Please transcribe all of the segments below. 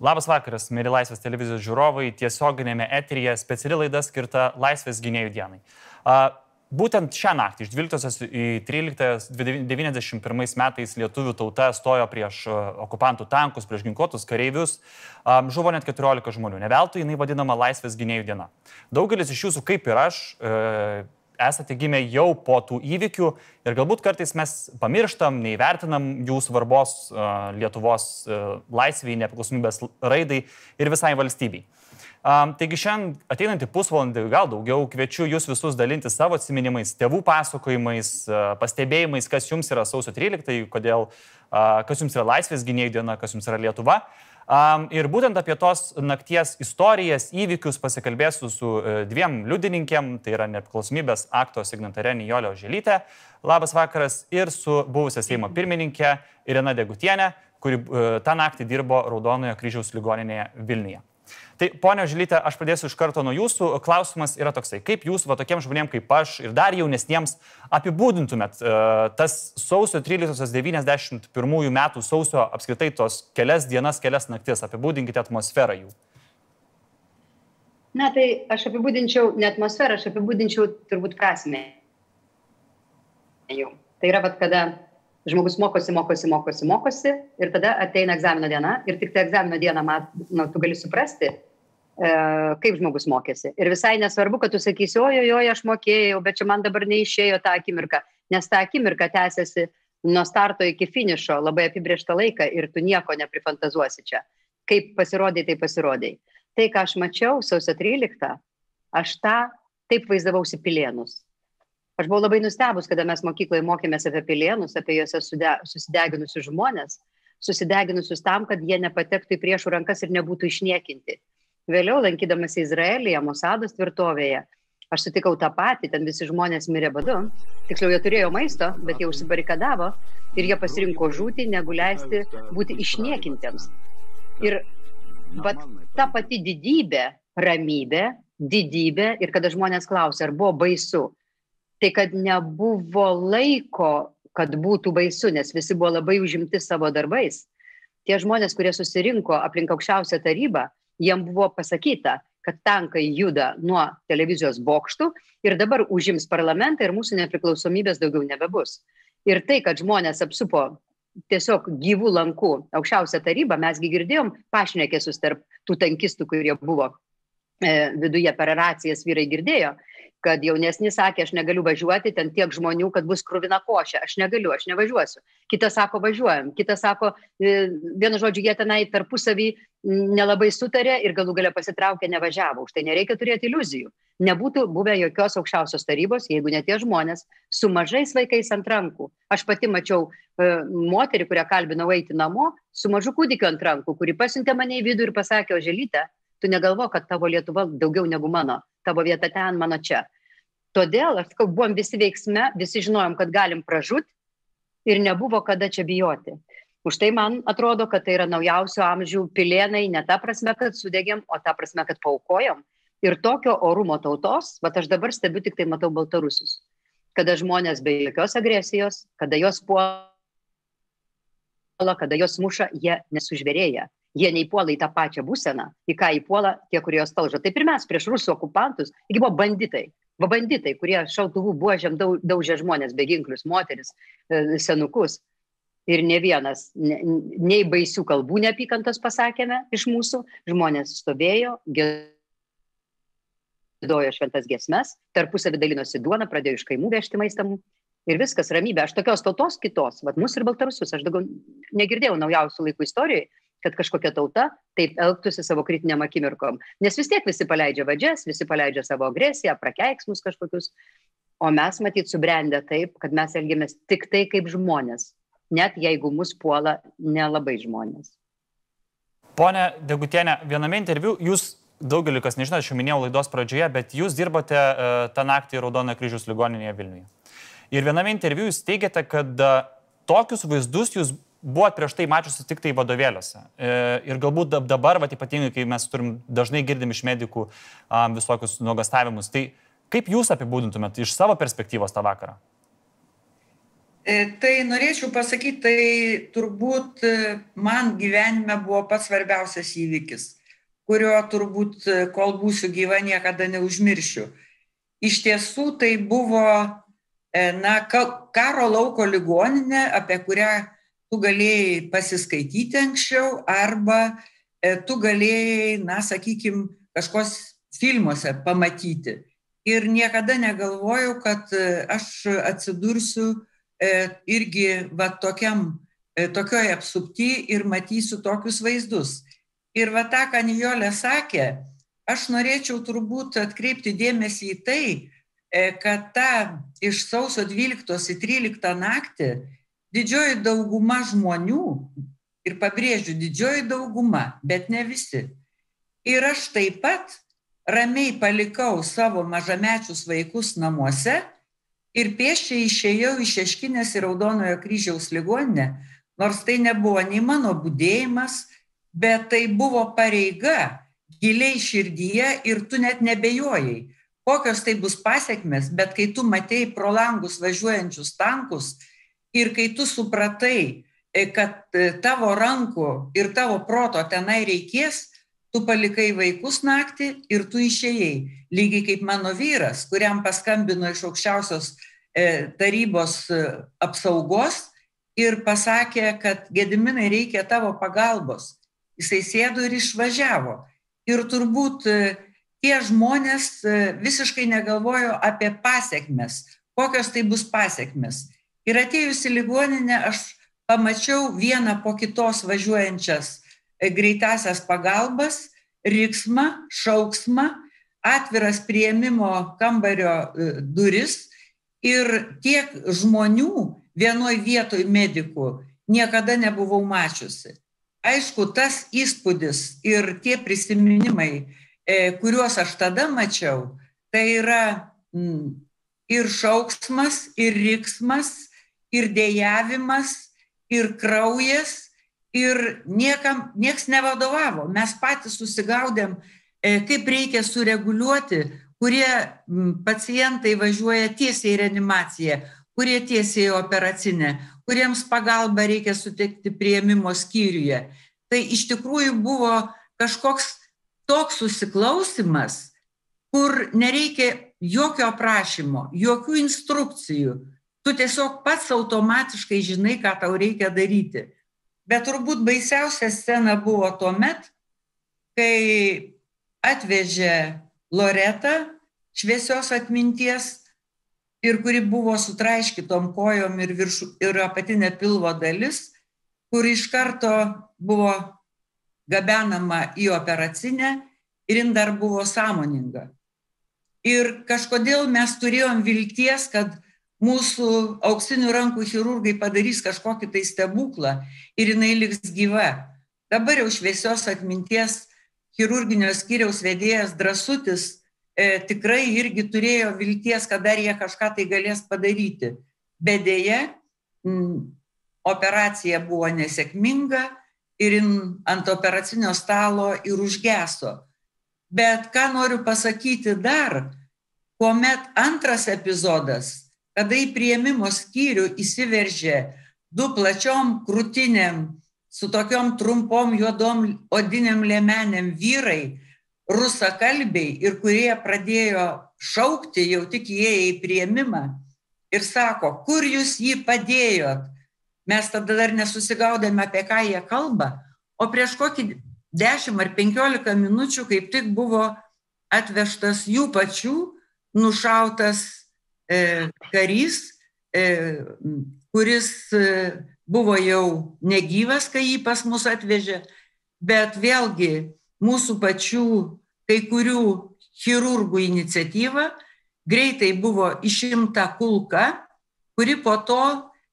Labas vakaras, mėly Laisvės televizijos žiūrovai, tiesioginėme eteryje speciali laida skirta Laisvės gynėjų dienai. Būtent šią naktį, iš 12 į 13, 91 metais lietuvių tauta stojo prieš okupantų tankus, prieš ginkluotus kareivius, žuvo net 14 žmonių. Neveltui jinai vadinama Laisvės gynėjų diena. Daugelis iš jūsų, kaip ir aš, e, esate gimę jau po tų įvykių ir galbūt kartais mes pamirštam, neįvertinam jų svarbos Lietuvos laisviai, nepriklausomybės raidai ir visai valstybei. Taigi šiandien ateinantį pusvalandį, gal daugiau, kviečiu jūs visus dalinti savo atsiminimais, tėvų pasakojimais, pastebėjimais, kas jums yra sausio 13, kodėl, kas jums yra laisvės gynėjų diena, kas jums yra Lietuva. Uh, Um, ir būtent apie tos nakties istorijas, įvykius pasikalbėsiu su uh, dviem liudininkėm, tai yra nepriklausomybės akto signatarė Nijolio Želytė, labas vakaras, ir su buvusia Seimo pirmininkė Irena Degutienė, kuri uh, tą naktį dirbo Raudonojo kryžiaus ligoninėje Vilniuje. Tai, ponia Žilytė, aš pradėsiu iš karto nuo jūsų. Klausimas yra toksai, kaip jūs, va tokiem žmonėm kaip aš ir dar jaunesniems, apibūdintumėt uh, tas sausio 13-91 metų sausio apskritai tos kelias dienas, kelias naktis, apibūdinkite atmosferą jų. Na, tai aš apibūdinčiau ne atmosferą, aš apibūdinčiau turbūt prasme. Jau. Tai yra, vat, kada žmogus mokosi, mokosi, mokosi, mokosi ir tada ateina egzamino diena ir tik tai egzamino dieną mat, nu, tu gali suprasti, E, kaip žmogus mokėsi. Ir visai nesvarbu, kad tu sakysi, oi, aš mokėjau, bet čia man dabar neišėjo tą akimirką, nes ta akimirka tęsiasi nuo starto iki finišo labai apibrieštą laiką ir tu nieko neprifantazuosi čia. Kaip pasirodai, tai pasirodai. Tai, ką aš mačiau sausio 13, aš tą taip vaizdavausi pilienus. Aš buvau labai nustebus, kada mes mokykloje mokėmės apie pilienus, apie juose susideginusius žmonės, susideginusius tam, kad jie nepatektų į priešų rankas ir nebūtų išniekinti. Vėliau, lankydamas Izraelyje, Mosados tvirtovėje, aš sutikau tą patį, ten visi žmonės mirė badu. Tiksliau, jie turėjo maisto, bet jie užsibarikadavo ir jie pasirinko žūti, negu leisti būti išniekintiems. Ir bet ta pati didybė, ramybė, didybė ir kada žmonės klausia, ar buvo baisu, tai kad nebuvo laiko, kad būtų baisu, nes visi buvo labai užimti savo darbais. Tie žmonės, kurie susirinko aplink aukščiausią tarybą, jiem buvo pasakyta, kad tankai juda nuo televizijos bokštų ir dabar užims parlamentą ir mūsų nepriklausomybės daugiau nebebus. Ir tai, kad žmonės apsupo tiesiog gyvų lankų aukščiausią tarybą, mesgi girdėjom pašnekėsius tarp tų tankistų, kurie buvo e, viduje per racijas vyrai girdėjo, kad jaunesni sakė, aš negaliu važiuoti, ten tiek žmonių, kad bus krūvina košė, aš negaliu, aš nevažiuosiu. Kitas sako, važiuojam, kitas sako, e, vienu žodžiu, jie tenai tarpusavį nelabai sutarė ir galų gale pasitraukė, nevažiavo. Už tai nereikia turėti iliuzijų. Nebūtų buvę jokios aukščiausios tarybos, jeigu ne tie žmonės su mažais vaikais ant rankų. Aš pati mačiau e, moterį, kurią kalbinau eiti namo, su mažu kūdikiu ant rankų, kuri pasiuntė mane į vidų ir pasakė, o želytė, tu negalvo, kad tavo Lietuva daugiau negu mano, tavo vieta ten, mano čia. Todėl, aš sakau, buvom visi veiksme, visi žinojom, kad galim pražūti ir nebuvo kada čia bijoti. Už tai man atrodo, kad tai yra naujausio amžių pilienai, ne ta prasme, kad sudegėm, o ta prasme, kad paukojom. Ir tokio orumo tautos, bet aš dabar stebiu tik tai matau baltarusius. Kada žmonės be jokios agresijos, kada jos puola, kada jos muša, jie nesužvėrėja jie neįpuola į tą pačią būseną, į ką įpuola tie, kurie jos talžo. Taip ir mes prieš rusų okupantus, taigi buvo banditai. Va banditai, kurie šautuvų buožiam daužė žmonės, beginklius, moteris, e, senukus. Ir ne vienas, ne, nei baisių kalbų neapykantos pasakėme iš mūsų, žmonės stovėjo, gėdojo šventas gesmes, tarpusavį dalinosi duoną, pradėjo iš kaimų vežti maistą ir viskas ramybė. Aš tokios tautos kitos, vad mūsų ir baltarusius, aš daugiau negirdėjau naujausių laikų istorijoje, kad kažkokia tauta taip elgtųsi savo kritiniam akimirkom. Nes vis tiek visi paleidžia vadžias, visi paleidžia savo agresiją, prakeiksmus kažkokius, o mes matyt subrendę taip, kad mes elgiamės tik tai kaip žmonės, net jeigu mus puola nelabai žmonės. Pone Degutienė, viename interviu jūs daugeliu kas nežino, aš jau minėjau laidos pradžioje, bet jūs dirbote uh, tą naktį Raudono kryžiaus ligoninėje Vilniuje. Ir viename interviu jūs teigiate, kad uh, tokius vaizdus jūs buvot prieš tai mačiusi tik tai vadovėliuose. E, ir galbūt dabar, va, ypatingai, kai mes turim dažnai girdim iš medikų um, visokius nuogastavimus, tai kaip jūs apibūdintumėt iš savo perspektyvos tą vakarą? Tai norėčiau pasakyti, tai turbūt man gyvenime buvo pats svarbiausias įvykis, kurio turbūt, kol būsiu gyva, niekada neužmiršiu. Iš tiesų tai buvo, na, karo lauko ligoninė, apie kurią tu galėjai pasiskaityti anksčiau arba tu galėjai, na, sakykime, kažkos filmuose pamatyti. Ir niekada negalvojau, kad e, aš atsidursiu e, irgi va tokiam, e, tokioje apsupti ir matysiu tokius vaizdus. Ir va tą, ką Nijolė sakė, aš norėčiau turbūt atkreipti dėmesį į tai, kad ta iš sausio 12 į 13 naktį didžioji dauguma žmonių, ir pabrėžiu, didžioji dauguma, bet ne visi. Ir aš taip pat ramiai palikau savo mažamečius vaikus namuose ir pėsčiai išėjau iš Šeškinės ir Raudonojo kryžiaus ligoninę, nors tai nebuvo nei mano būdėjimas, bet tai buvo pareiga giliai širdyje ir tu net nebejojai, kokios tai bus pasiekmes, bet kai tu matei pro langus važiuojančius tankus ir kai tu supratai, e, kad e, tavo rankų ir tavo proto tenai reikės, tu palikai vaikus naktį ir tu išėjai. Lygiai kaip mano vyras, kuriam paskambino iš aukščiausios e, tarybos apsaugos ir pasakė, kad gediminai reikia tavo pagalbos. Jisai sėdo ir išvažiavo. Ir turbūt tie žmonės visiškai negalvojo apie pasiekmes, kokios tai bus pasiekmes. Ir atėjus į ligoninę aš pamačiau vieną po kitos važiuojančias greitasias pagalbas, riksmą, šauksmą, atviras prieimimo kambario e, duris ir tiek žmonių vienoj vietoj medikų niekada nebuvau mačiusi. Aišku, tas įspūdis ir tie prisiminimai, e, kuriuos aš tada mačiau, tai yra ir šauksmas, ir riksmas, ir dėjavimas, ir kraujas, ir niekam, nieks nevadovavo. Mes patys susigaudėm, e, kaip reikia sureguliuoti, kurie pacientai važiuoja tiesiai į reanimaciją, kurie tiesiai į operacinę, kuriems pagalbą reikia suteikti prieimimo skyriuje. Tai iš tikrųjų buvo kažkoks toks susiklausimas, kur nereikia jokio aprašymo, jokių instrukcijų. Tu tiesiog pats automatiškai žinai, ką tau reikia daryti. Bet turbūt baisiausia scena buvo tuo met, kai atvežė Loretą šviesios atminties ir kuri buvo sutraiškytom kojom ir, viršų, ir apatinė pilvo dalis, kur iš karto buvo gabenama į operacinę ir jin dar buvo sąmoninga. Ir kažkodėl mes turėjom vilties, kad mūsų auksinių rankų chirurgai padarys kažkokį tai stebuklą ir jinai liks gyva. Dabar jau šviesios atminties chirurginio skyriaus vedėjas drasutis e, tikrai irgi turėjo vilties, kad dar jie kažką tai galės padaryti. Bet dėje m, operacija buvo nesėkminga ir ant operacinio stalo ir užgeso. Bet ką noriu pasakyti dar, kuomet antras epizodas kada į prieimimo skyrių įsiveržė du plačiom krūtinėm su tokiom trumpom juodom odinėm liemenėm vyrai, rusakalbiai ir kurie pradėjo šaukti jau tik įėję į prieimimą ir sako, kur jūs jį padėjot. Mes tada dar nesusigaudėme, apie ką jie kalba, o prieš kokį 10 ar 15 minučių kaip tik buvo atvežtas jų pačių nušautas karys, e, kuris e, buvo jau negyvas, kai jį pas mus atvežė, bet vėlgi mūsų pačių kai kurių chirurgų iniciatyva greitai buvo išimta kulka, kuri po to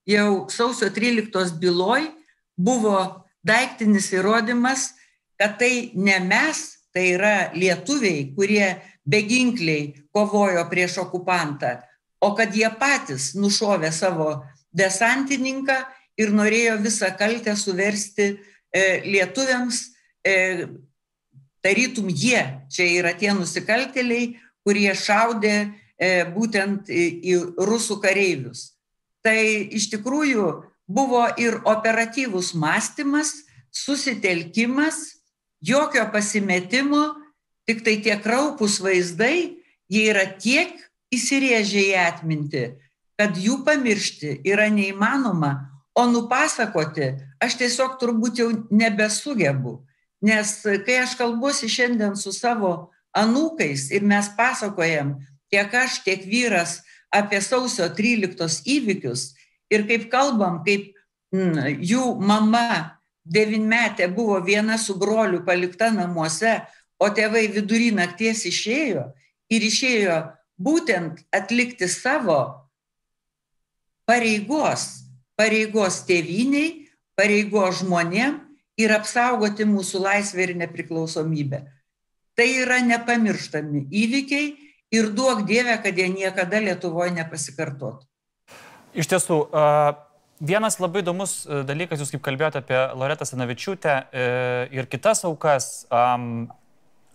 jau sausio 13 byloj buvo daiktinis įrodymas, kad tai ne mes, tai yra lietuviai, kurie beginkliai kovojo prieš okupantą, o kad jie patys nušovė savo desantininką ir norėjo visą kaltę suversti e, lietuviams, e, tarytum jie čia yra tie nusikaltėliai, kurie šaudė e, būtent į, rusų kareivius. Tai iš tikrųjų buvo ir operatyvus mąstymas, susitelkimas, jokio pasimetimo, tik tai tie kraupus vaizdai, jie yra tiek įsirėžę į atmintį, kad jų pamiršti yra neįmanoma, o nupasakoti aš tiesiog turbūt jau nebesugebu. Nes kai aš kalbuosi šiandien su savo anūkais ir mes pasakojam, tiek aš, tiek vyras, apie sausio 13 įvykius ir kaip kalbam, kaip mm, jų mama devynmetė buvo viena su broliu palikta namuose, o tėvai vidury nakties išėjo ir išėjo būtent atlikti savo pareigos, pareigos tėviniai, pareigos žmonėm ir apsaugoti mūsų laisvę ir nepriklausomybę. Tai yra nepamirštami įvykiai ir duok Dievę, kad jie niekada Lietuvoje nepasikartotų. Iš tiesų, vienas labai įdomus dalykas, jūs kaip kalbėjote apie Loretą Sanavičiūtę e, ir kitas aukas.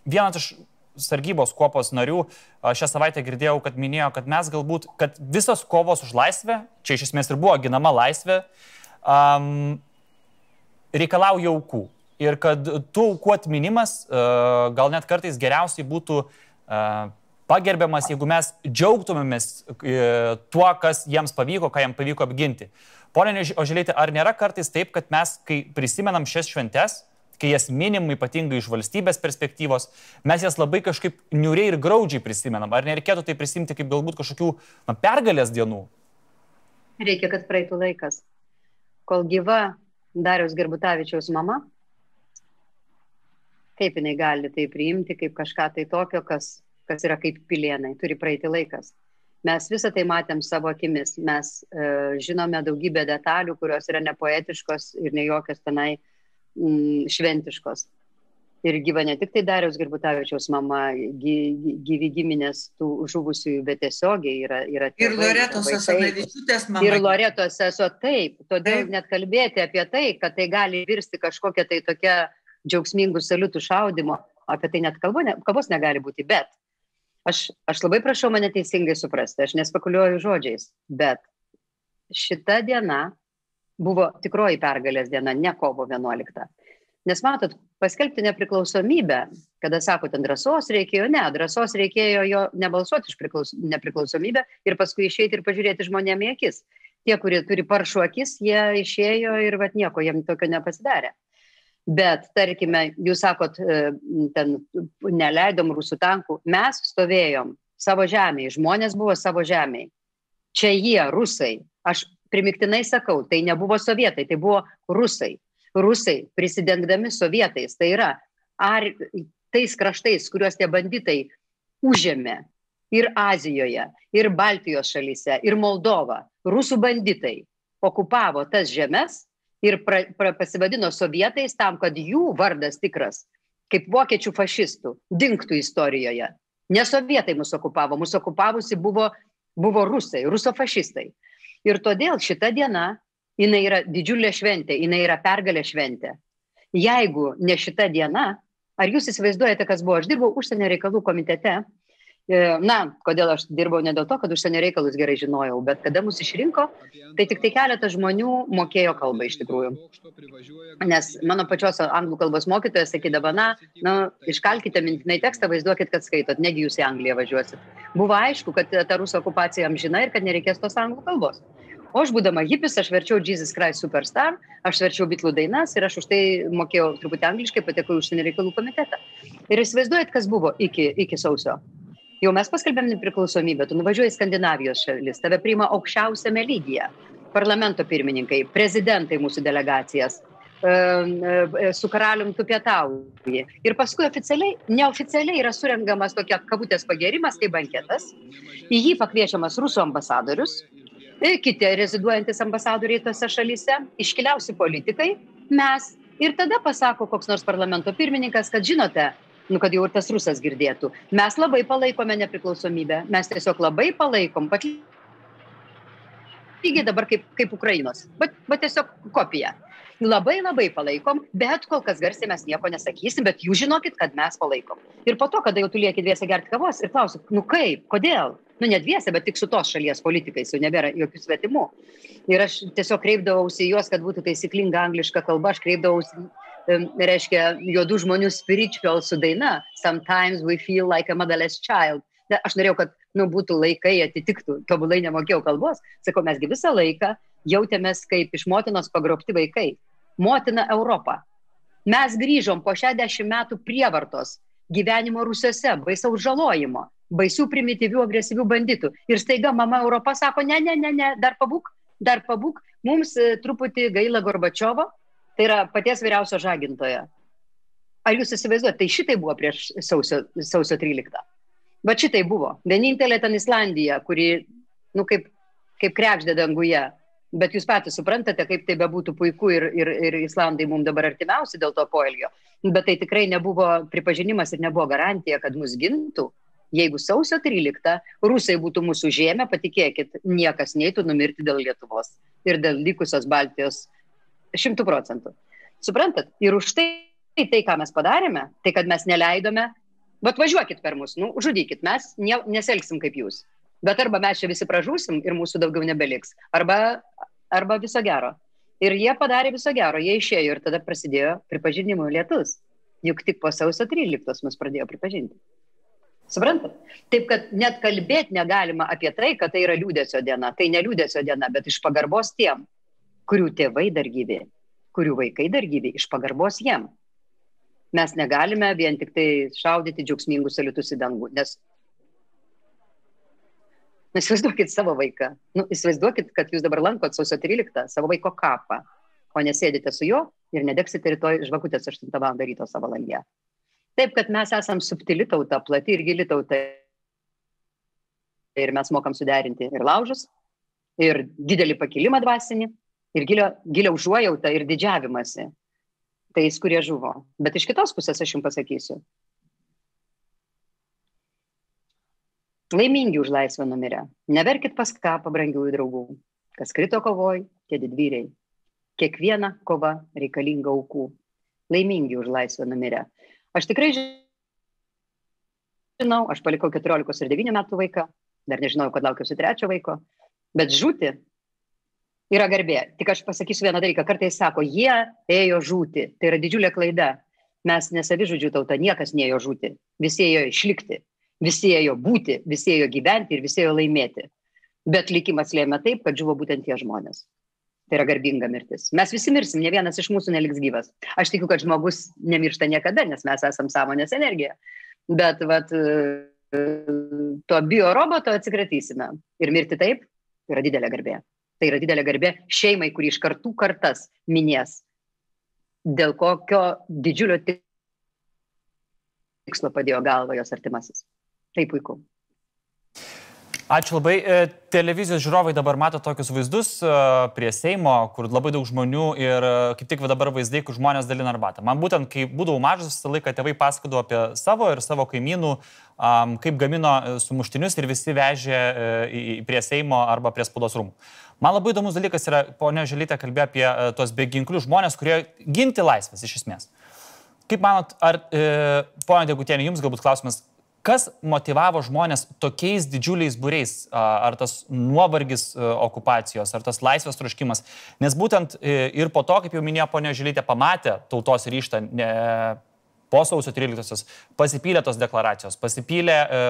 Vienas iš sargybos kuopos narių šią savaitę girdėjau, kad minėjo, kad mes galbūt, kad visas kovos už laisvę, čia iš esmės ir buvo ginama laisvė, um, reikalauja aukų. Ir kad tų aukų atminimas uh, gal net kartais geriausiai būtų uh, pagerbiamas, jeigu mes džiaugtumėmės e, tuo, kas jiems pavyko, ką jiems pavyko apginti. Pone Oželėti, ar nėra kartais taip, kad mes, kai prisimenam šias šventes, kai jas minim ypatingai iš valstybės perspektyvos, mes jas labai kažkaip niuriai ir graudžiai prisimenam. Ar nereikėtų tai prisimti kaip galbūt kažkokių na, pergalės dienų? Reikia, kad praeitų laikas. Kol gyva Dariaus Gerbutavičiaus mama, kaip jinai gali tai priimti, kaip kažką tai tokio, kas kas yra kaip pilienai, turi praeiti laikas. Mes visą tai matėm savo akimis, mes e, žinome daugybę detalių, kurios yra nepoetiškos ir ne jokios tenai mm, šventiškos. Ir gyva ne tik tai Dariaus Girbutavičiaus mama, gy, gyvi giminės tų žuvusiųjų, bet tiesiogiai yra. yra tėvai, ir Loretos Asanavičiūtės mama. Ir Loretos esu taip, todėl taip. net kalbėti apie tai, kad tai gali virsti kažkokia tai tokia džiaugsmingų saliutų šaudimo, apie tai net kalbo, ne, kalbos negali būti, bet aš, aš labai prašau mane teisingai suprasti, aš nespekuliuoju žodžiais, bet šita diena buvo tikroji pergalės diena, ne kovo 11. Nes matot, paskelbti nepriklausomybę, kada sako, ten drąsos reikėjo, ne, drąsos reikėjo jo nebalsuoti iš priklaus, nepriklausomybę ir paskui išeiti ir pažiūrėti žmonėm į akis. Tie, kurie turi paršų akis, jie išėjo ir vat nieko jiem tokio nepasidarė bet tarkime jūs sakot e, ten neleidom rusų tankų mes stovėjom savo žemėj žmonės buvo savo žemėj čia jie rusai aš primiktinai sakau tai nebuvo sovietai tai buvo rusai rusai prisidengdami sovietais tai yra ar tais kraštais kuriuos tie banditai užėmė ir azijoje ir baltijos šalyse ir moldova rusų banditai okupavo tas žemes ir pra, pra, pasivadino sovietais tam, kad jų vardas tikras, kaip vokiečių fašistų, dinktų istorijoje. Ne sovietai mūsų okupavo, mūsų okupavusi buvo, buvo rusai, rusofašistai. Ir todėl šita diena, jinai yra didžiulė šventė, jinai yra pergalė šventė. Jeigu ne šita diena, ar jūs įsivaizduojate, kas buvo? Aš dirbau užsienio reikalų komitete na, kodėl aš dirbau ne dėl to, kad užsienio reikalus gerai žinojau, bet kada mus išrinko, tai tik tai keletas žmonių mokėjo kalbą iš tikrųjų. Nes mano pačios anglų kalbos mokytojas sakydavo, na, na iškalkite mintinai tekstą, vaizduokit, kad skaitot, negi jūs į Angliją važiuosit. Buvo aišku, kad ta rusų okupacija amžina ir kad nereikės tos anglų kalbos. O aš būdama hipis, aš verčiau Jesus Christ Superstar, aš verčiau bitlų dainas ir aš už tai mokėjau truputį angliškai, patekau į užsienio reikalų komitetą. Ir įsivaizduojat, kas buvo iki, iki sausio jau mes paskelbėm nepriklausomybę, tu nuvažiuoji į Skandinavijos šalis, tave priima aukščiausiame lygyje. Parlamento pirmininkai, prezidentai mūsų delegacijas, su karalium tu pietauji. Ir paskui oficialiai, neoficialiai yra surengamas tokia kabutės pagėrimas, kaip banketas. Į jį pakviečiamas rusų ambasadorius, e, kiti reziduojantis ambasadoriai tose šalyse, iškiliausi politikai, mes. Ir tada pasako koks nors parlamento pirmininkas, kad žinote, nu kad jau ir tas rusas girdėtų. Mes labai palaikome nepriklausomybę, mes tiesiog labai palaikom pat lygiai dabar kaip, kaip Ukrainos. Bet, bet tiesiog kopija. Labai labai palaikom, bet kol kas garsiai mes nieko nesakysim, bet jūs žinokit, kad mes palaikom. Ir po to, kada jau tu lieki dviese gerti kavos ir klausi, nu kaip, kodėl, nu ne dviese, bet tik su tos šalies politikais, jau nebėra jokių svetimų. Ir aš tiesiog kreipdavausi juos, kad būtų taisyklinga angliška kalba, aš kreipdavausi, reiškia, juodų žmonių spiritual su daina, sometimes we feel like a motherless child. Aš norėjau, kad nu, būtų laikai atitiktų, tobulai nemokėjau kalbos. Sakau, mesgi visą laiką jautėmės kaip iš motinos pagrobti vaikai motina Europa. Mes grįžom po 60 metų prievartos, gyvenimo rusiuose, baisaus žalojimo, baisių primityvių, agresyvių banditų. Ir staiga mama Europa sako, ne, ne, ne, ne, dar pabūk, dar pabūk, mums e, truputį gaila Gorbačiovo, tai yra paties vyriausio žagintojo. Ar jūs įsivaizduojate, tai šitai buvo prieš sausio, sausio 13. Bet šitai buvo. Vienintelė ten Islandija, kuri, nu, kaip, kaip krekždė danguje, bet jūs patys suprantate, kaip tai bebūtų puiku ir, ir, ir Islandai mums dabar artimiausi dėl to poelgio. Bet tai tikrai nebuvo pripažinimas ir nebuvo garantija, kad mus gintų. Jeigu sausio 13 rusai būtų mūsų žemė, patikėkit, niekas neįtų numirti dėl Lietuvos ir dėl likusios Baltijos šimtų procentų. Suprantat? Ir už tai, tai, ką mes padarėme, tai kad mes neleidome, bet važiuokit per mus, nu, žudykit, mes ne, neselgsim kaip jūs. Bet arba mes čia visi pražūsim ir mūsų daugiau nebeliks, arba, arba viso gero. Ir jie padarė viso gero, jie išėjo ir tada prasidėjo pripažinimo lietus. Juk tik po sausio 13 mus pradėjo pripažinti. Suprantat? Taip, kad net kalbėti negalima apie tai, kad tai yra liūdėsio diena. Tai ne liūdėsio diena, bet iš pagarbos tiem, kurių tėvai dar gyvi, kurių vaikai dar gyvi, iš pagarbos jiem. Mes negalime vien tik tai šaudyti džiaugsmingus saliutus į dangų, nes Nu, įsivaizduokit savo vaiką. Nu, įsivaizduokit, kad jūs dabar lankot sausio 13 savo vaiko kapą, o nesėdite su juo ir nedegsite rytoj žvakutės 8 val. ryto savo langė. Taip, kad mes esam subtili tauta, plati ir gili tauta. Ir mes mokam suderinti ir laužus, ir didelį pakilimą dvasinį, ir gilio, gilio užuojautą, ir didžiavimąsi tais, kurie žuvo. Bet iš kitos pusės aš jums pasakysiu, Laimingi už laisvę numirę. Neverkit pas ką pabrangiųjų draugų. Kas krito kovoj, tie didvyriai. Kiekviena kova reikalinga aukų. Laimingi už laisvę numirę. Aš tikrai žinau, aš palikau 14 ir 9 metų vaiką, dar nežinau, kad laukiuosi trečio vaiko, bet žūti yra garbė. Tik aš pasakysiu vieną dalyką, kartais sako, jie ėjo žūti, tai yra didžiulė klaida. Mes nesavižudžių tauta, niekas neėjo žūti, visi ėjo išlikti visi ėjo būti, visi ėjo gyventi ir visi ėjo laimėti. Bet likimas lėmė taip, kad žuvo būtent tie žmonės. Tai yra garbinga mirtis. Mes visi mirsim, ne vienas iš mūsų neliks gyvas. Aš tikiu, kad žmogus nemiršta niekada, nes mes esam sąmonės energija. Bet vat, to bioroboto atsikratysime. Ir mirti taip tai yra didelė garbė. Tai yra didelė garbė šeimai, kuri iš kartų kartas minės, dėl kokio didžiulio tikslo padėjo galvą jos artimasis. Tai puiku. Ačiū labai. E, televizijos žiūrovai dabar mato tokius vaizdus e, prie Seimo, kur labai daug žmonių ir e, kaip tik dabar vaizdai, kur žmonės dalina arbatą. Man būtent, kai būdavau mažas, visą laiką tėvai pasakodavo apie savo ir savo kaimynų, kaip gamino sumuštinius ir visi vežė prie Seimo arba prie spaudos rūmų. Man labai įdomus dalykas yra, ponia Želytė kalbėjo apie tos beginklių žmonės, kurie ginti laisvės iš esmės. Kaip manot, ar, e, ponia Degutienė, jums galbūt klausimas, Kas motivavo žmonės tokiais didžiuliais būriais? Ar tas nuovargis okupacijos, ar tas laisvės troškimas? Nes būtent ir po to, kaip jau minėjo ponia Žilytė, pamatė tautos ryštą ne, po sausio 13-osios, pasipylė tos deklaracijos, pasipylė e,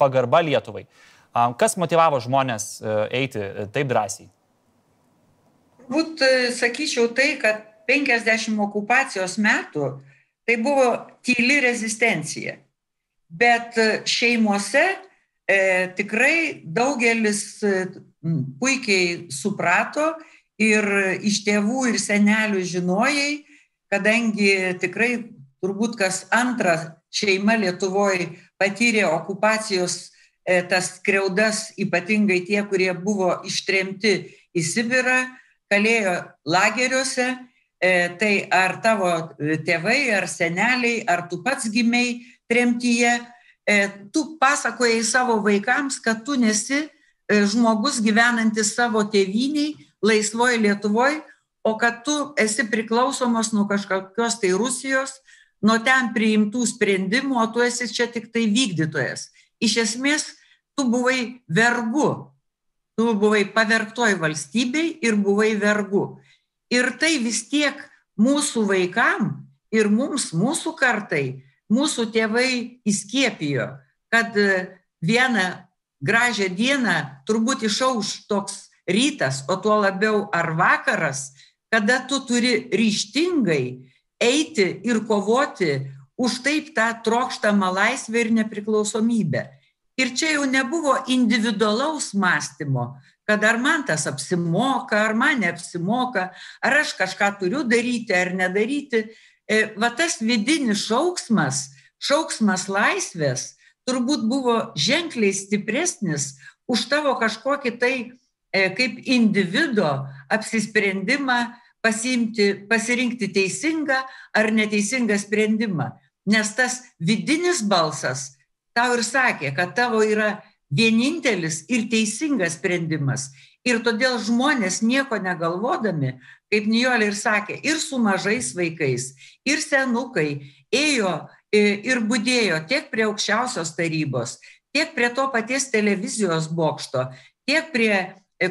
pagarba Lietuvai. Kas motivavo žmonės e, eiti e, taip drąsiai? Turbūt sakyčiau tai, kad 50 okupacijos metų tai buvo tyli rezistencija bet e, šeimose e, tikrai daugelis e, puikiai suprato ir iš tėvų ir senelių žinojai, kadangi tikrai turbūt kas antra šeima Lietuvoje patyrė okupacijos e, tas kreudas, ypatingai tie, kurie buvo ištremti į Sibirą, kalėjo lageriuose, e, tai ar tavo tėvai, ar seneliai, ar tu pats gimiai tremtyje, e, tu pasakojai savo vaikams, kad tu nesi e, žmogus gyvenantis savo tėviniai, laisvoje Lietuvoje, o kad tu esi priklausomas nuo kažkokios tai Rusijos, nuo ten priimtų sprendimų, o tu esi čia tik tai vykdytojas. Iš esmės, tu buvai vergu. Tu buvai pavergtoj valstybei ir buvai vergu. Ir tai vis tiek mūsų vaikam ir mums, mūsų kartai, mūsų tėvai įskiepijo, kad vieną gražią dieną turbūt išauš toks rytas, o tuo labiau ar vakaras, kada tu turi ryštingai eiti ir kovoti už taip tą trokštamą laisvę ir nepriklausomybę. Ir čia jau nebuvo individualaus mąstymo, kad ar man tas apsimoka, ar man neapsimoka, ar aš kažką turiu daryti ar nedaryti. E, va tas vidinis šauksmas, šauksmas laisvės turbūt buvo ženkliai stipresnis už tavo kažkokį tai e, kaip individo apsisprendimą pasiimti, pasirinkti teisingą ar neteisingą sprendimą. Nes tas vidinis balsas tau ir sakė, kad tavo yra vienintelis ir teisingas sprendimas. Ir todėl žmonės nieko negalvodami, kaip Nijolė ir sakė, ir su mažais vaikais, ir senukai ėjo ir būdėjo tiek prie aukščiausios tarybos, tiek prie to paties televizijos bokšto, tiek prie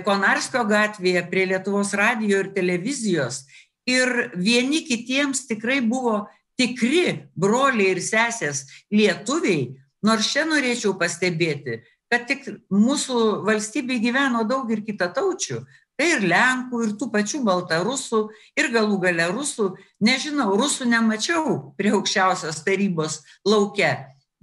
Konarskio gatvėje prie Lietuvos radijo ir televizijos. Ir vieni kitiems tikrai buvo tikri broliai ir sesės lietuviai, nors čia norėčiau pastebėti, kad tik mūsų valstybėje gyveno daug ir kitataučių, tai ir Lenkų, ir tų pačių Baltarusų, ir galų gale Rusų, nežinau, Rusų nemačiau prie aukščiausios tarybos lauke,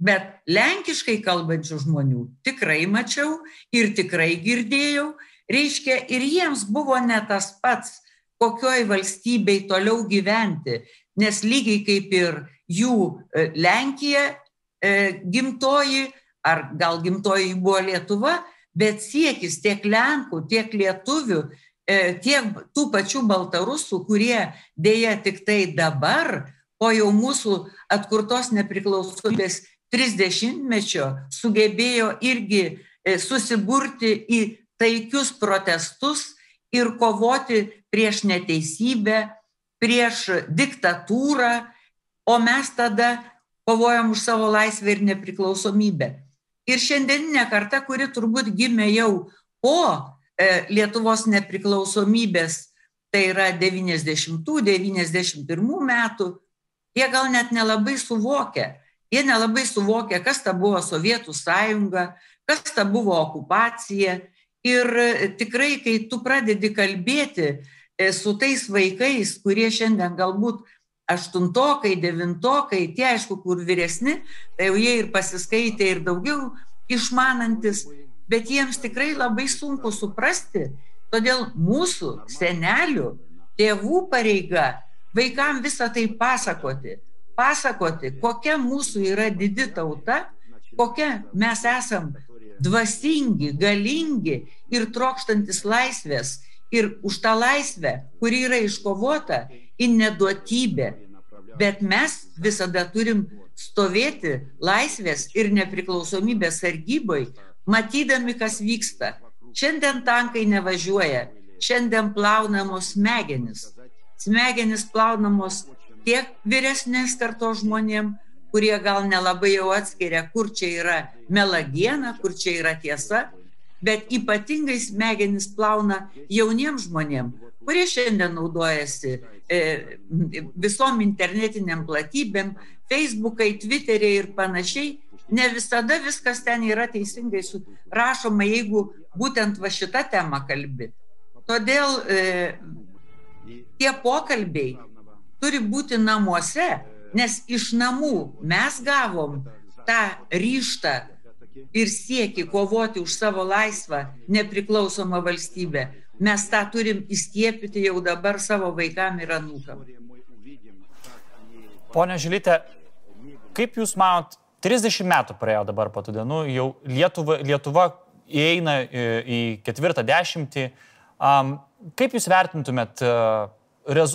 bet lenkiškai kalbančių žmonių tikrai mačiau ir tikrai girdėjau. Reiškia, ir jiems buvo ne tas pats, kokioj valstybei toliau gyventi, nes lygiai kaip ir jų e, Lenkija e, gimtoji, ar gal gimtoji buvo Lietuva, bet siekis tiek Lenkų, tiek Lietuvių, e, tiek tų pačių Baltarusų, kurie dėja tik tai dabar, po jau mūsų atkurtos nepriklausomybės 30-mečio, sugebėjo irgi susiburti į taikius protestus ir kovoti prieš neteisybę, prieš diktatūrą, o mes tada kovojam už savo laisvę ir nepriklausomybę. Ir šiandieninė karta, kuri turbūt gimė jau po e, Lietuvos nepriklausomybės, tai yra 90-91 metų, jie gal net nelabai suvokia. Jie nelabai suvokia, kas ta buvo Sovietų sąjunga, kas ta buvo okupacija, Ir e, tikrai, kai tu pradedi kalbėti su tais vaikais, kurie šiandien galbūt aštuntokai, devintokai, tie aišku, kur vyresni, tai jau jie ir pasiskaitė ir daugiau išmanantis, bet jiems tikrai labai sunku suprasti, todėl mūsų senelių, tėvų pareiga vaikam visą tai pasakoti, pasakoti, kokia mūsų yra didi tauta, kokia mes esam dvasingi, galingi ir trokštantis laisvės. Ir už tą laisvę, kuri yra iškovota, į neduotybę. Bet mes visada turim stovėti laisvės ir nepriklausomybės sargyboj, matydami, kas vyksta. Šiandien tankai nevažiuoja, šiandien plaunamos smegenis. Smegenis plaunamos tiek vyresnės kartos žmonėm, kurie gal nelabai jau atskiria, kur čia yra melagiena, kur čia yra tiesa, bet ypatingai smegenis plauna jauniems žmonėms, kurie šiandien naudojasi e, visom internetiniam platybėm, Facebookai, Twitteriai ir panašiai. Ne visada viskas ten yra teisingai rašoma, jeigu būtent va šitą temą kalbi. Todėl e, tie pokalbiai turi būti namuose, Nes iš namų mes gavom tą ryštą ir sieki kovoti už savo laisvą, nepriklausomą valstybę. Mes tą turim įskiepyti jau dabar savo vaikam ir anūkam. Pone Žilytė, kaip Jūs manot, 30 metų praėjo dabar po tų dienų, jau Lietuva, Lietuva įeina į ketvirtą dešimtį. Um, kaip Jūs vertintumėt, uh,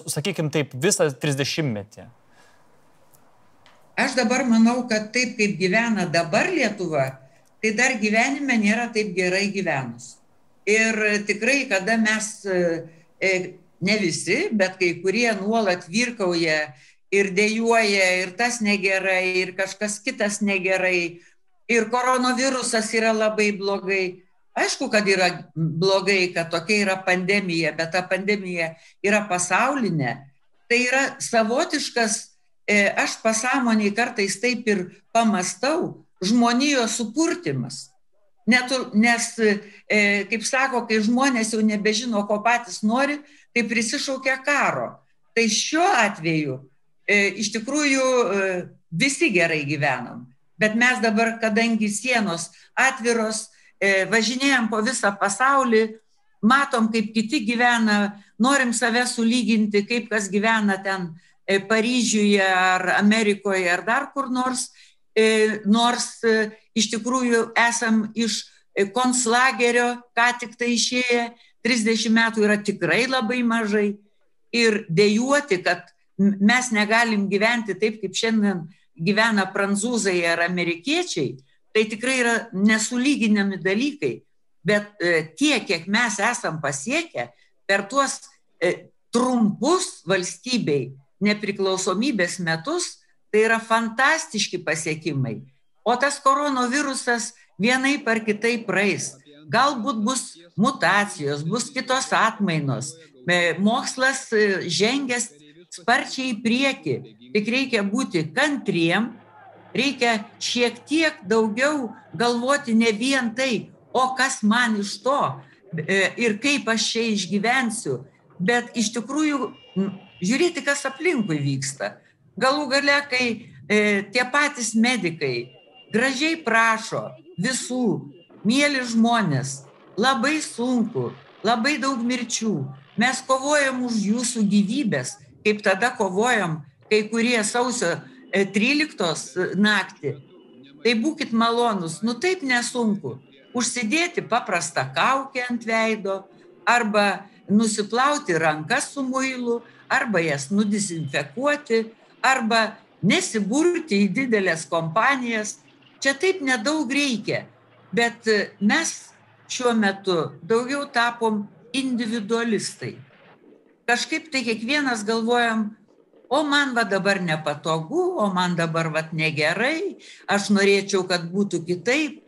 sakykime taip, visą 30 metį? Aš dabar manau, kad taip kaip gyvena dabar Lietuva, tai dar gyvenime nėra taip gerai gyvenus. Ir tikrai, kada mes, e, ne visi, bet kai kurie nuolat virkauja ir dėjuoja, ir tas negerai, ir kažkas kitas negerai, ir koronavirusas yra labai blogai. Aišku, kad yra blogai, kad tokia yra pandemija, bet ta pandemija yra pasaulinė. Tai yra savotiškas, e, aš pasąmoniai kartais taip ir pamastau, žmonijos supurtimas. Net, nes, e, kaip sako, kai žmonės jau nebežino, ko patys nori, tai prisišaukia karo. Tai šiuo atveju e, iš tikrųjų e, visi gerai gyvenam. Bet mes dabar, kadangi sienos atviros, važinėjom po visą pasaulį, matom, kaip kiti gyvena, norim save sulyginti, kaip kas gyvena ten Paryžiuje ar Amerikoje ar dar kur nors nors e, iš tikrųjų esam iš e, konslagerio, ką tik tai išėję, 30 metų yra tikrai labai mažai. Ir dėjuoti, kad mes negalim gyventi taip, kaip šiandien gyvena prancūzai ar amerikiečiai, tai tikrai yra nesulyginami dalykai. Bet tiek, kiek mes esam pasiekę per tuos trumpus valstybei nepriklausomybės metus, Tai yra fantastiški pasiekimai. O tas koronavirusas vienai par kitai praeis. Galbūt bus mutacijos, bus kitos atmainos. Mokslas e, žengęs sparčiai į priekį. Tik reikia būti kantriem, reikia šiek tiek daugiau galvoti ne vien tai, o kas man iš to e, ir kaip aš čia išgyvensiu, bet iš tikrųjų žiūrėti, kas aplinkui vyksta. Galų gale, kai e, tie patys medikai gražiai prašo visų, mėly žmonės, labai sunku, labai daug mirčių, mes kovojam už jūsų gyvybės, kaip tada kovojam kai kurie sausio 13 e, naktį. Tai būkit malonus, nu taip nesunku. Užsidėti paprastą kaukę ant veido arba nusiplauti rankas su muilu, arba jas nudisinfekuoti, arba nesiburti į didelės kompanijas. Čia taip nedaug reikia, bet e, mes šiuo metu daugiau tapom individualistai. Kažkaip tai kiekvienas galvojam, o man va dabar nepatogu, o man dabar va negerai, aš norėčiau, kad būtų kitaip.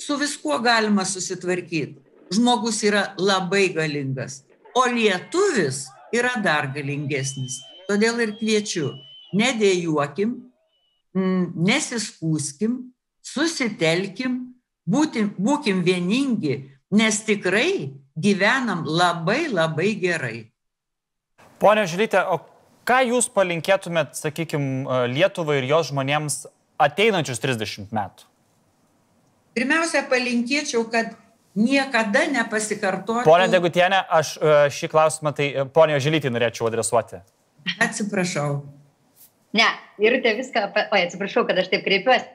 Su viskuo galima susitvarkyti. Žmogus yra labai galingas, o lietuvis yra dar galingesnis. Todėl ir kviečiu nedėjuokim, mm, nesiskūskim, susitelkim, būtim, būkim vieningi, nes tikrai gyvenam labai labai gerai. Pone Žilytė, o ką Jūs palinkėtumėt, sakykime, Lietuvai ir jos žmonėms ateinančius 30 metų? Pirmiausia, palinkėčiau, kad niekada nepasikartotų. Pone Degutienė, aš e, šį klausimą tai e, ponio Žilytį norėčiau adresuoti. Atsiprašau. Ne, Irutė viską, oi, atsiprašau, kad aš taip kreipiuosi.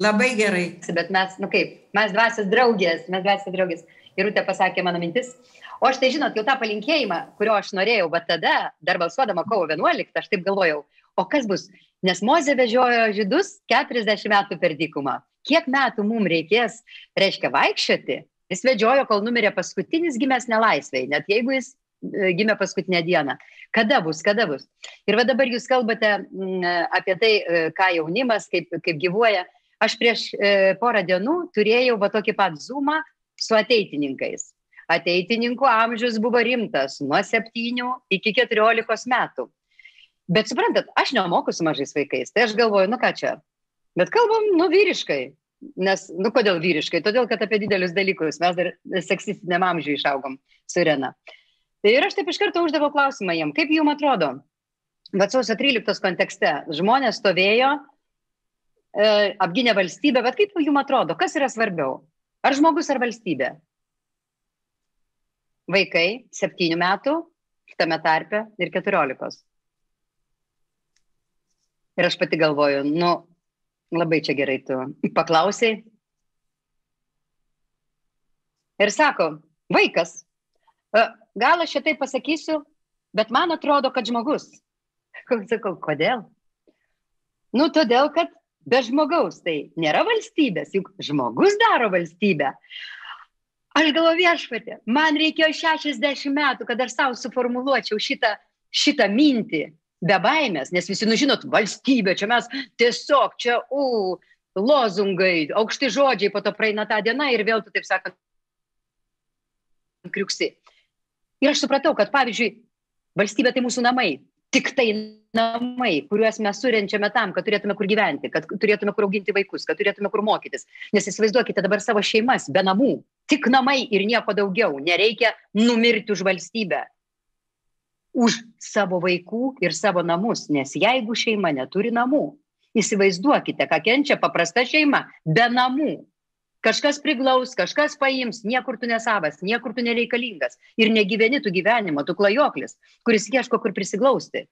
Labai gerai. Bet mes, nu kaip, mes dvasios draugės, mes dvasios draugės. Irutė pasakė mano mintis. O aš tai žinot, jau tą palinkėjimą, kurio aš norėjau, bet tada, dar balsuodama kovo 11, aš taip galvojau, o kas bus? Nes Mozė vežiojo žydus 40 metų per dykumą. Kiek metų mums reikės, reiškia, vaikščioti? Jis vedžiojo, kol numirė paskutinis gimęs nelaisvėje, net jeigu jis gimė paskutinę dieną. Kada bus, kada bus. Ir va dabar jūs kalbate mm, apie tai, e, ką jaunimas, kaip, kaip gyvuoja. Aš prieš e, porą dienų turėjau va tokį pat zoomą su ateitininkais. Ateitininkų amžius buvo rimtas nuo 7 iki 14 metų. Bet suprantat, aš nemoku su mažais vaikais, tai aš galvoju, nu ką čia. Bet kalbam, nu vyriškai. Nes, nu kodėl vyriškai? Todėl, kad apie didelius dalykus mes dar seksistiniam amžiui išaugom su Rena. Tai ir aš taip iš karto uždaviau klausimą jiem, kaip jums atrodo, bet sausio 13 kontekste žmonės stovėjo, e, apginė valstybę, bet kaip jums atrodo, kas yra svarbiau? Ar žmogus ar valstybė? Vaikai 7 metų, tame tarpe ir 14. Ir aš pati galvoju, nu, labai čia gerai tu paklausiai. Ir sako, vaikas, e, gal aš šitai pasakysiu, bet man atrodo, kad žmogus. Sakau, kodėl? Nu, todėl, kad Be žmogaus tai nėra valstybės, juk žmogus daro valstybę. Aš galvoju viešpatė, man reikėjo 60 metų, kad aš savo suformuluočiau šitą, šitą mintį be baimės, nes visi, nu žinot, valstybė, čia mes tiesiog, čia, u, lozungai, aukšti žodžiai, po to praeina tą dieną ir vėl tu, taip sakant, kriuksi. Ir aš supratau, kad pavyzdžiui, valstybė tai mūsų namai, tik tai namai, kuriuos mes surenčiame tam, kad turėtume kur gyventi, kad turėtume kur auginti vaikus, kad turėtume kur mokytis. Nes įsivaizduokite dabar savo šeimas be namų, tik namai ir nieko daugiau. Nereikia numirti už valstybę, už savo vaikų ir savo namus, nes jeigu šeima neturi namų, įsivaizduokite, ką kenčia paprasta šeima be namų. Kažkas priglaus, kažkas paims, niekur tu nesavas, niekur tu nereikalingas. Ir negyveni tu gyvenimo, tu klajoklis, kuris ieško kur prisiglausti.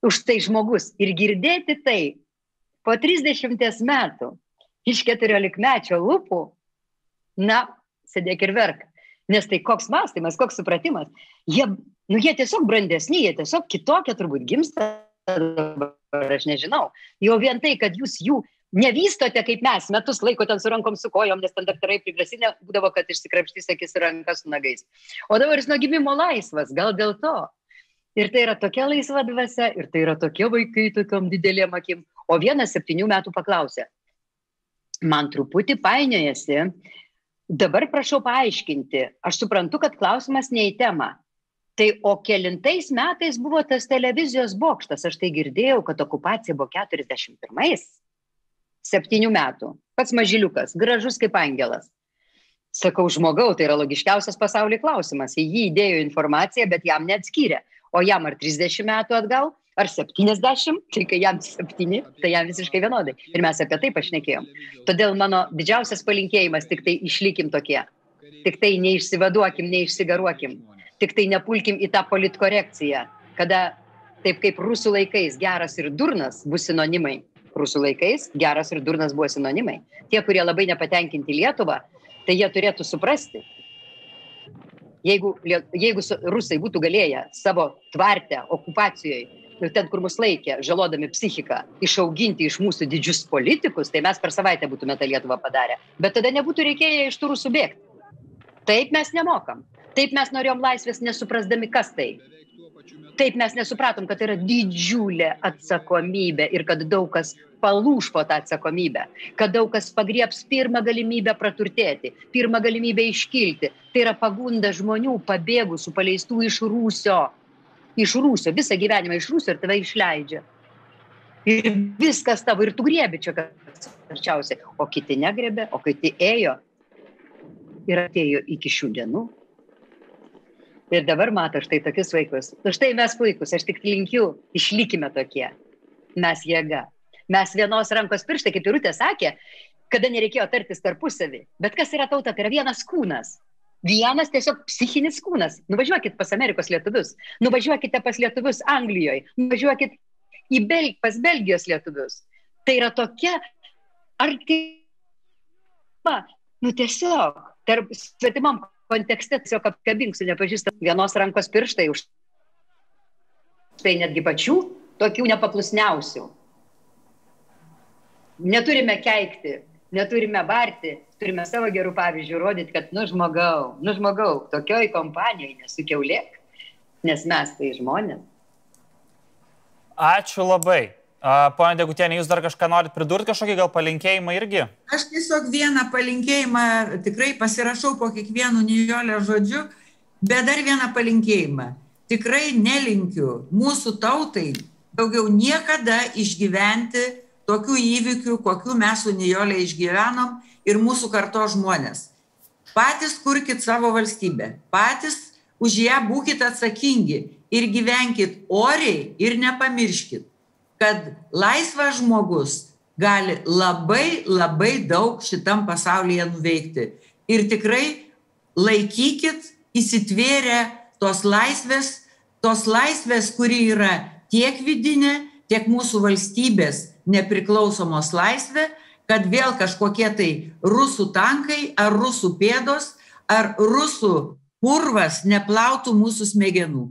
Už tai žmogus. Ir girdėti tai po 30 metų iš 14 mečio lūpų, na, sėdėk ir verk. Nes tai koks mąstymas, koks supratimas. Jie, nu, jie tiesiog brandesni, jie tiesiog kitokie turbūt gimsta, aš nežinau. Jau vien tai, kad jūs jų nevystote kaip mes, metus laiko ten su rankom, su kojom, nes ten daktarai prigrasinę būdavo, kad išsikrapštys akis ir rankas su nagais. O dabar jis nuo gimimo laisvas, gal dėl to. Ir tai yra tokia laisva dvasia, ir tai yra tokie vaikai tokiam didelėm akim. O vienas septynių metų paklausė, man truputį painiojasi, dabar prašau paaiškinti, aš suprantu, kad klausimas ne į temą. Tai o kelintais metais buvo tas televizijos bokštas, aš tai girdėjau, kad okupacija buvo 41 septynių metų. Pats mažiliukas, gražus kaip angelas. Sakau, žmogau, tai yra logiškiausias pasaulyje klausimas. Į jį įdėjo informaciją, bet jam neatskyrė. O jam ar 30 metų atgal, ar 70, tai kai jam 7, tai jam visiškai vienodai. Ir mes apie tai pašnekėjom. Todėl mano didžiausias palinkėjimas tik tai išlikim tokie. Tik tai neišsivaduokim, neišsigaruokim. Tik tai nepulkim į tą politkorekciją, kada taip kaip rusų laikais geras ir durnas bus sinonimai, rusų laikais geras ir durnas buvo sinonimai. Tie, kurie labai nepatenkinti Lietuvą, tai jie turėtų suprasti, jeigu, jeigu rusai būtų galėję savo tvartę okupacijoje ten, kur mus laikė, žalodami psichiką, išauginti iš mūsų didžius politikus, tai mes per savaitę būtume tą Lietuvą padarę. Bet tada nebūtų reikėję iš tų rusų bėgti. Taip mes nemokam. Taip mes norėjom laisvės, nesuprasdami, kas tai taip mes nesupratom, kad tai yra didžiulė atsakomybė ir kad daug kas palūš po tą atsakomybę, kad daug kas pagrieps pirmą galimybę praturtėti, pirmą galimybę iškilti. Tai yra pagunda žmonių pabėgusių, paleistų iš rūsio, iš rūsio, visą gyvenimą iš rūsio ir tave išleidžia. Ir viskas tavo, ir tu griebi čia, kas arčiausiai, o kiti negrebė, o kiti ėjo ir atėjo iki šių dienų Ir dabar mato štai tokius vaikus. Už tai mes puikus, aš tik linkiu, išlikime tokie. Mes jėga. Mes vienos rankos pirštai, kaip Irutė sakė, kada nereikėjo tartis tarpusavį. Bet kas yra tauta? Tai yra vienas kūnas. Vienas tiesiog psichinis kūnas. Nuvažiuokit pas Amerikos lietuvius, nuvažiuokite pas lietuvius Anglijoje, nuvažiuokit į Bel pas Belgijos lietuvius. Tai yra tokia artima, nu tiesiog, tarp svetimam kontekste tiesiog apkabink su nepažįstam vienos rankos pirštai už tai netgi pačių tokių nepaklusniausių. Neturime keikti, neturime barti, turime savo gerų pavyzdžių rodyti, kad, nu žmogau, nu žmogau, tokioj kompanijoje nesukiaulėk, nes mes tai žmonės. Ačiū labai. Pone Degutienė, jūs dar kažką norit pridurti, kažkokį gal palinkėjimą irgi? Aš tiesiog vieną palinkėjimą tikrai pasirašau po kiekvienu nijolio žodžiu, bet dar vieną palinkėjimą. Tikrai nelinkiu mūsų tautai daugiau niekada išgyventi tokių įvykių, kokių mes su nijolė išgyvenom ir mūsų karto žmonės. Patys kurkit savo valstybę, patys už ją būkite atsakingi ir gyvenkit oriai ir nepamirškit kad laisvas žmogus gali labai labai daug šitam pasaulyje nuveikti. Ir tikrai laikykit įsitvėrę tos laisvės, tos laisvės, kuri yra tiek vidinė, tiek mūsų valstybės nepriklausomos laisvė, kad vėl kažkokie tai rusų tankai ar rusų pėdos ar rusų purvas neplautų mūsų smegenų.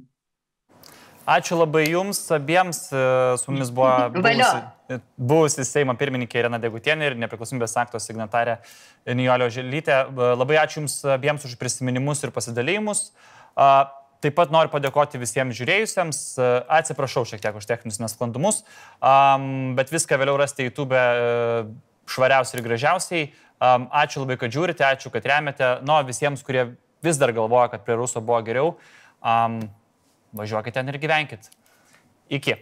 Ačiū labai Jums abiems, e, su mumis buvo buvusi, buvusi Seimo pirmininkė Irena Degutienė ir nepriklausomybės akto signatarė Nijolio Želytė. Labai ačiū Jums abiems už prisiminimus ir pasidalėjimus. Taip pat noriu padėkoti visiems žiūrėjusiems. Atsiprašau šiek tiek už techninius nesklandumus, bet viską vėliau rasite YouTube e, švariausiai ir gražiausiai. Ačiū labai, kad žiūrite, ačiū, kad remiate. Nu, visiems, kurie vis dar galvoja, kad prie Ruso buvo geriau, važiuokite ten ir gyvenkit. Iki.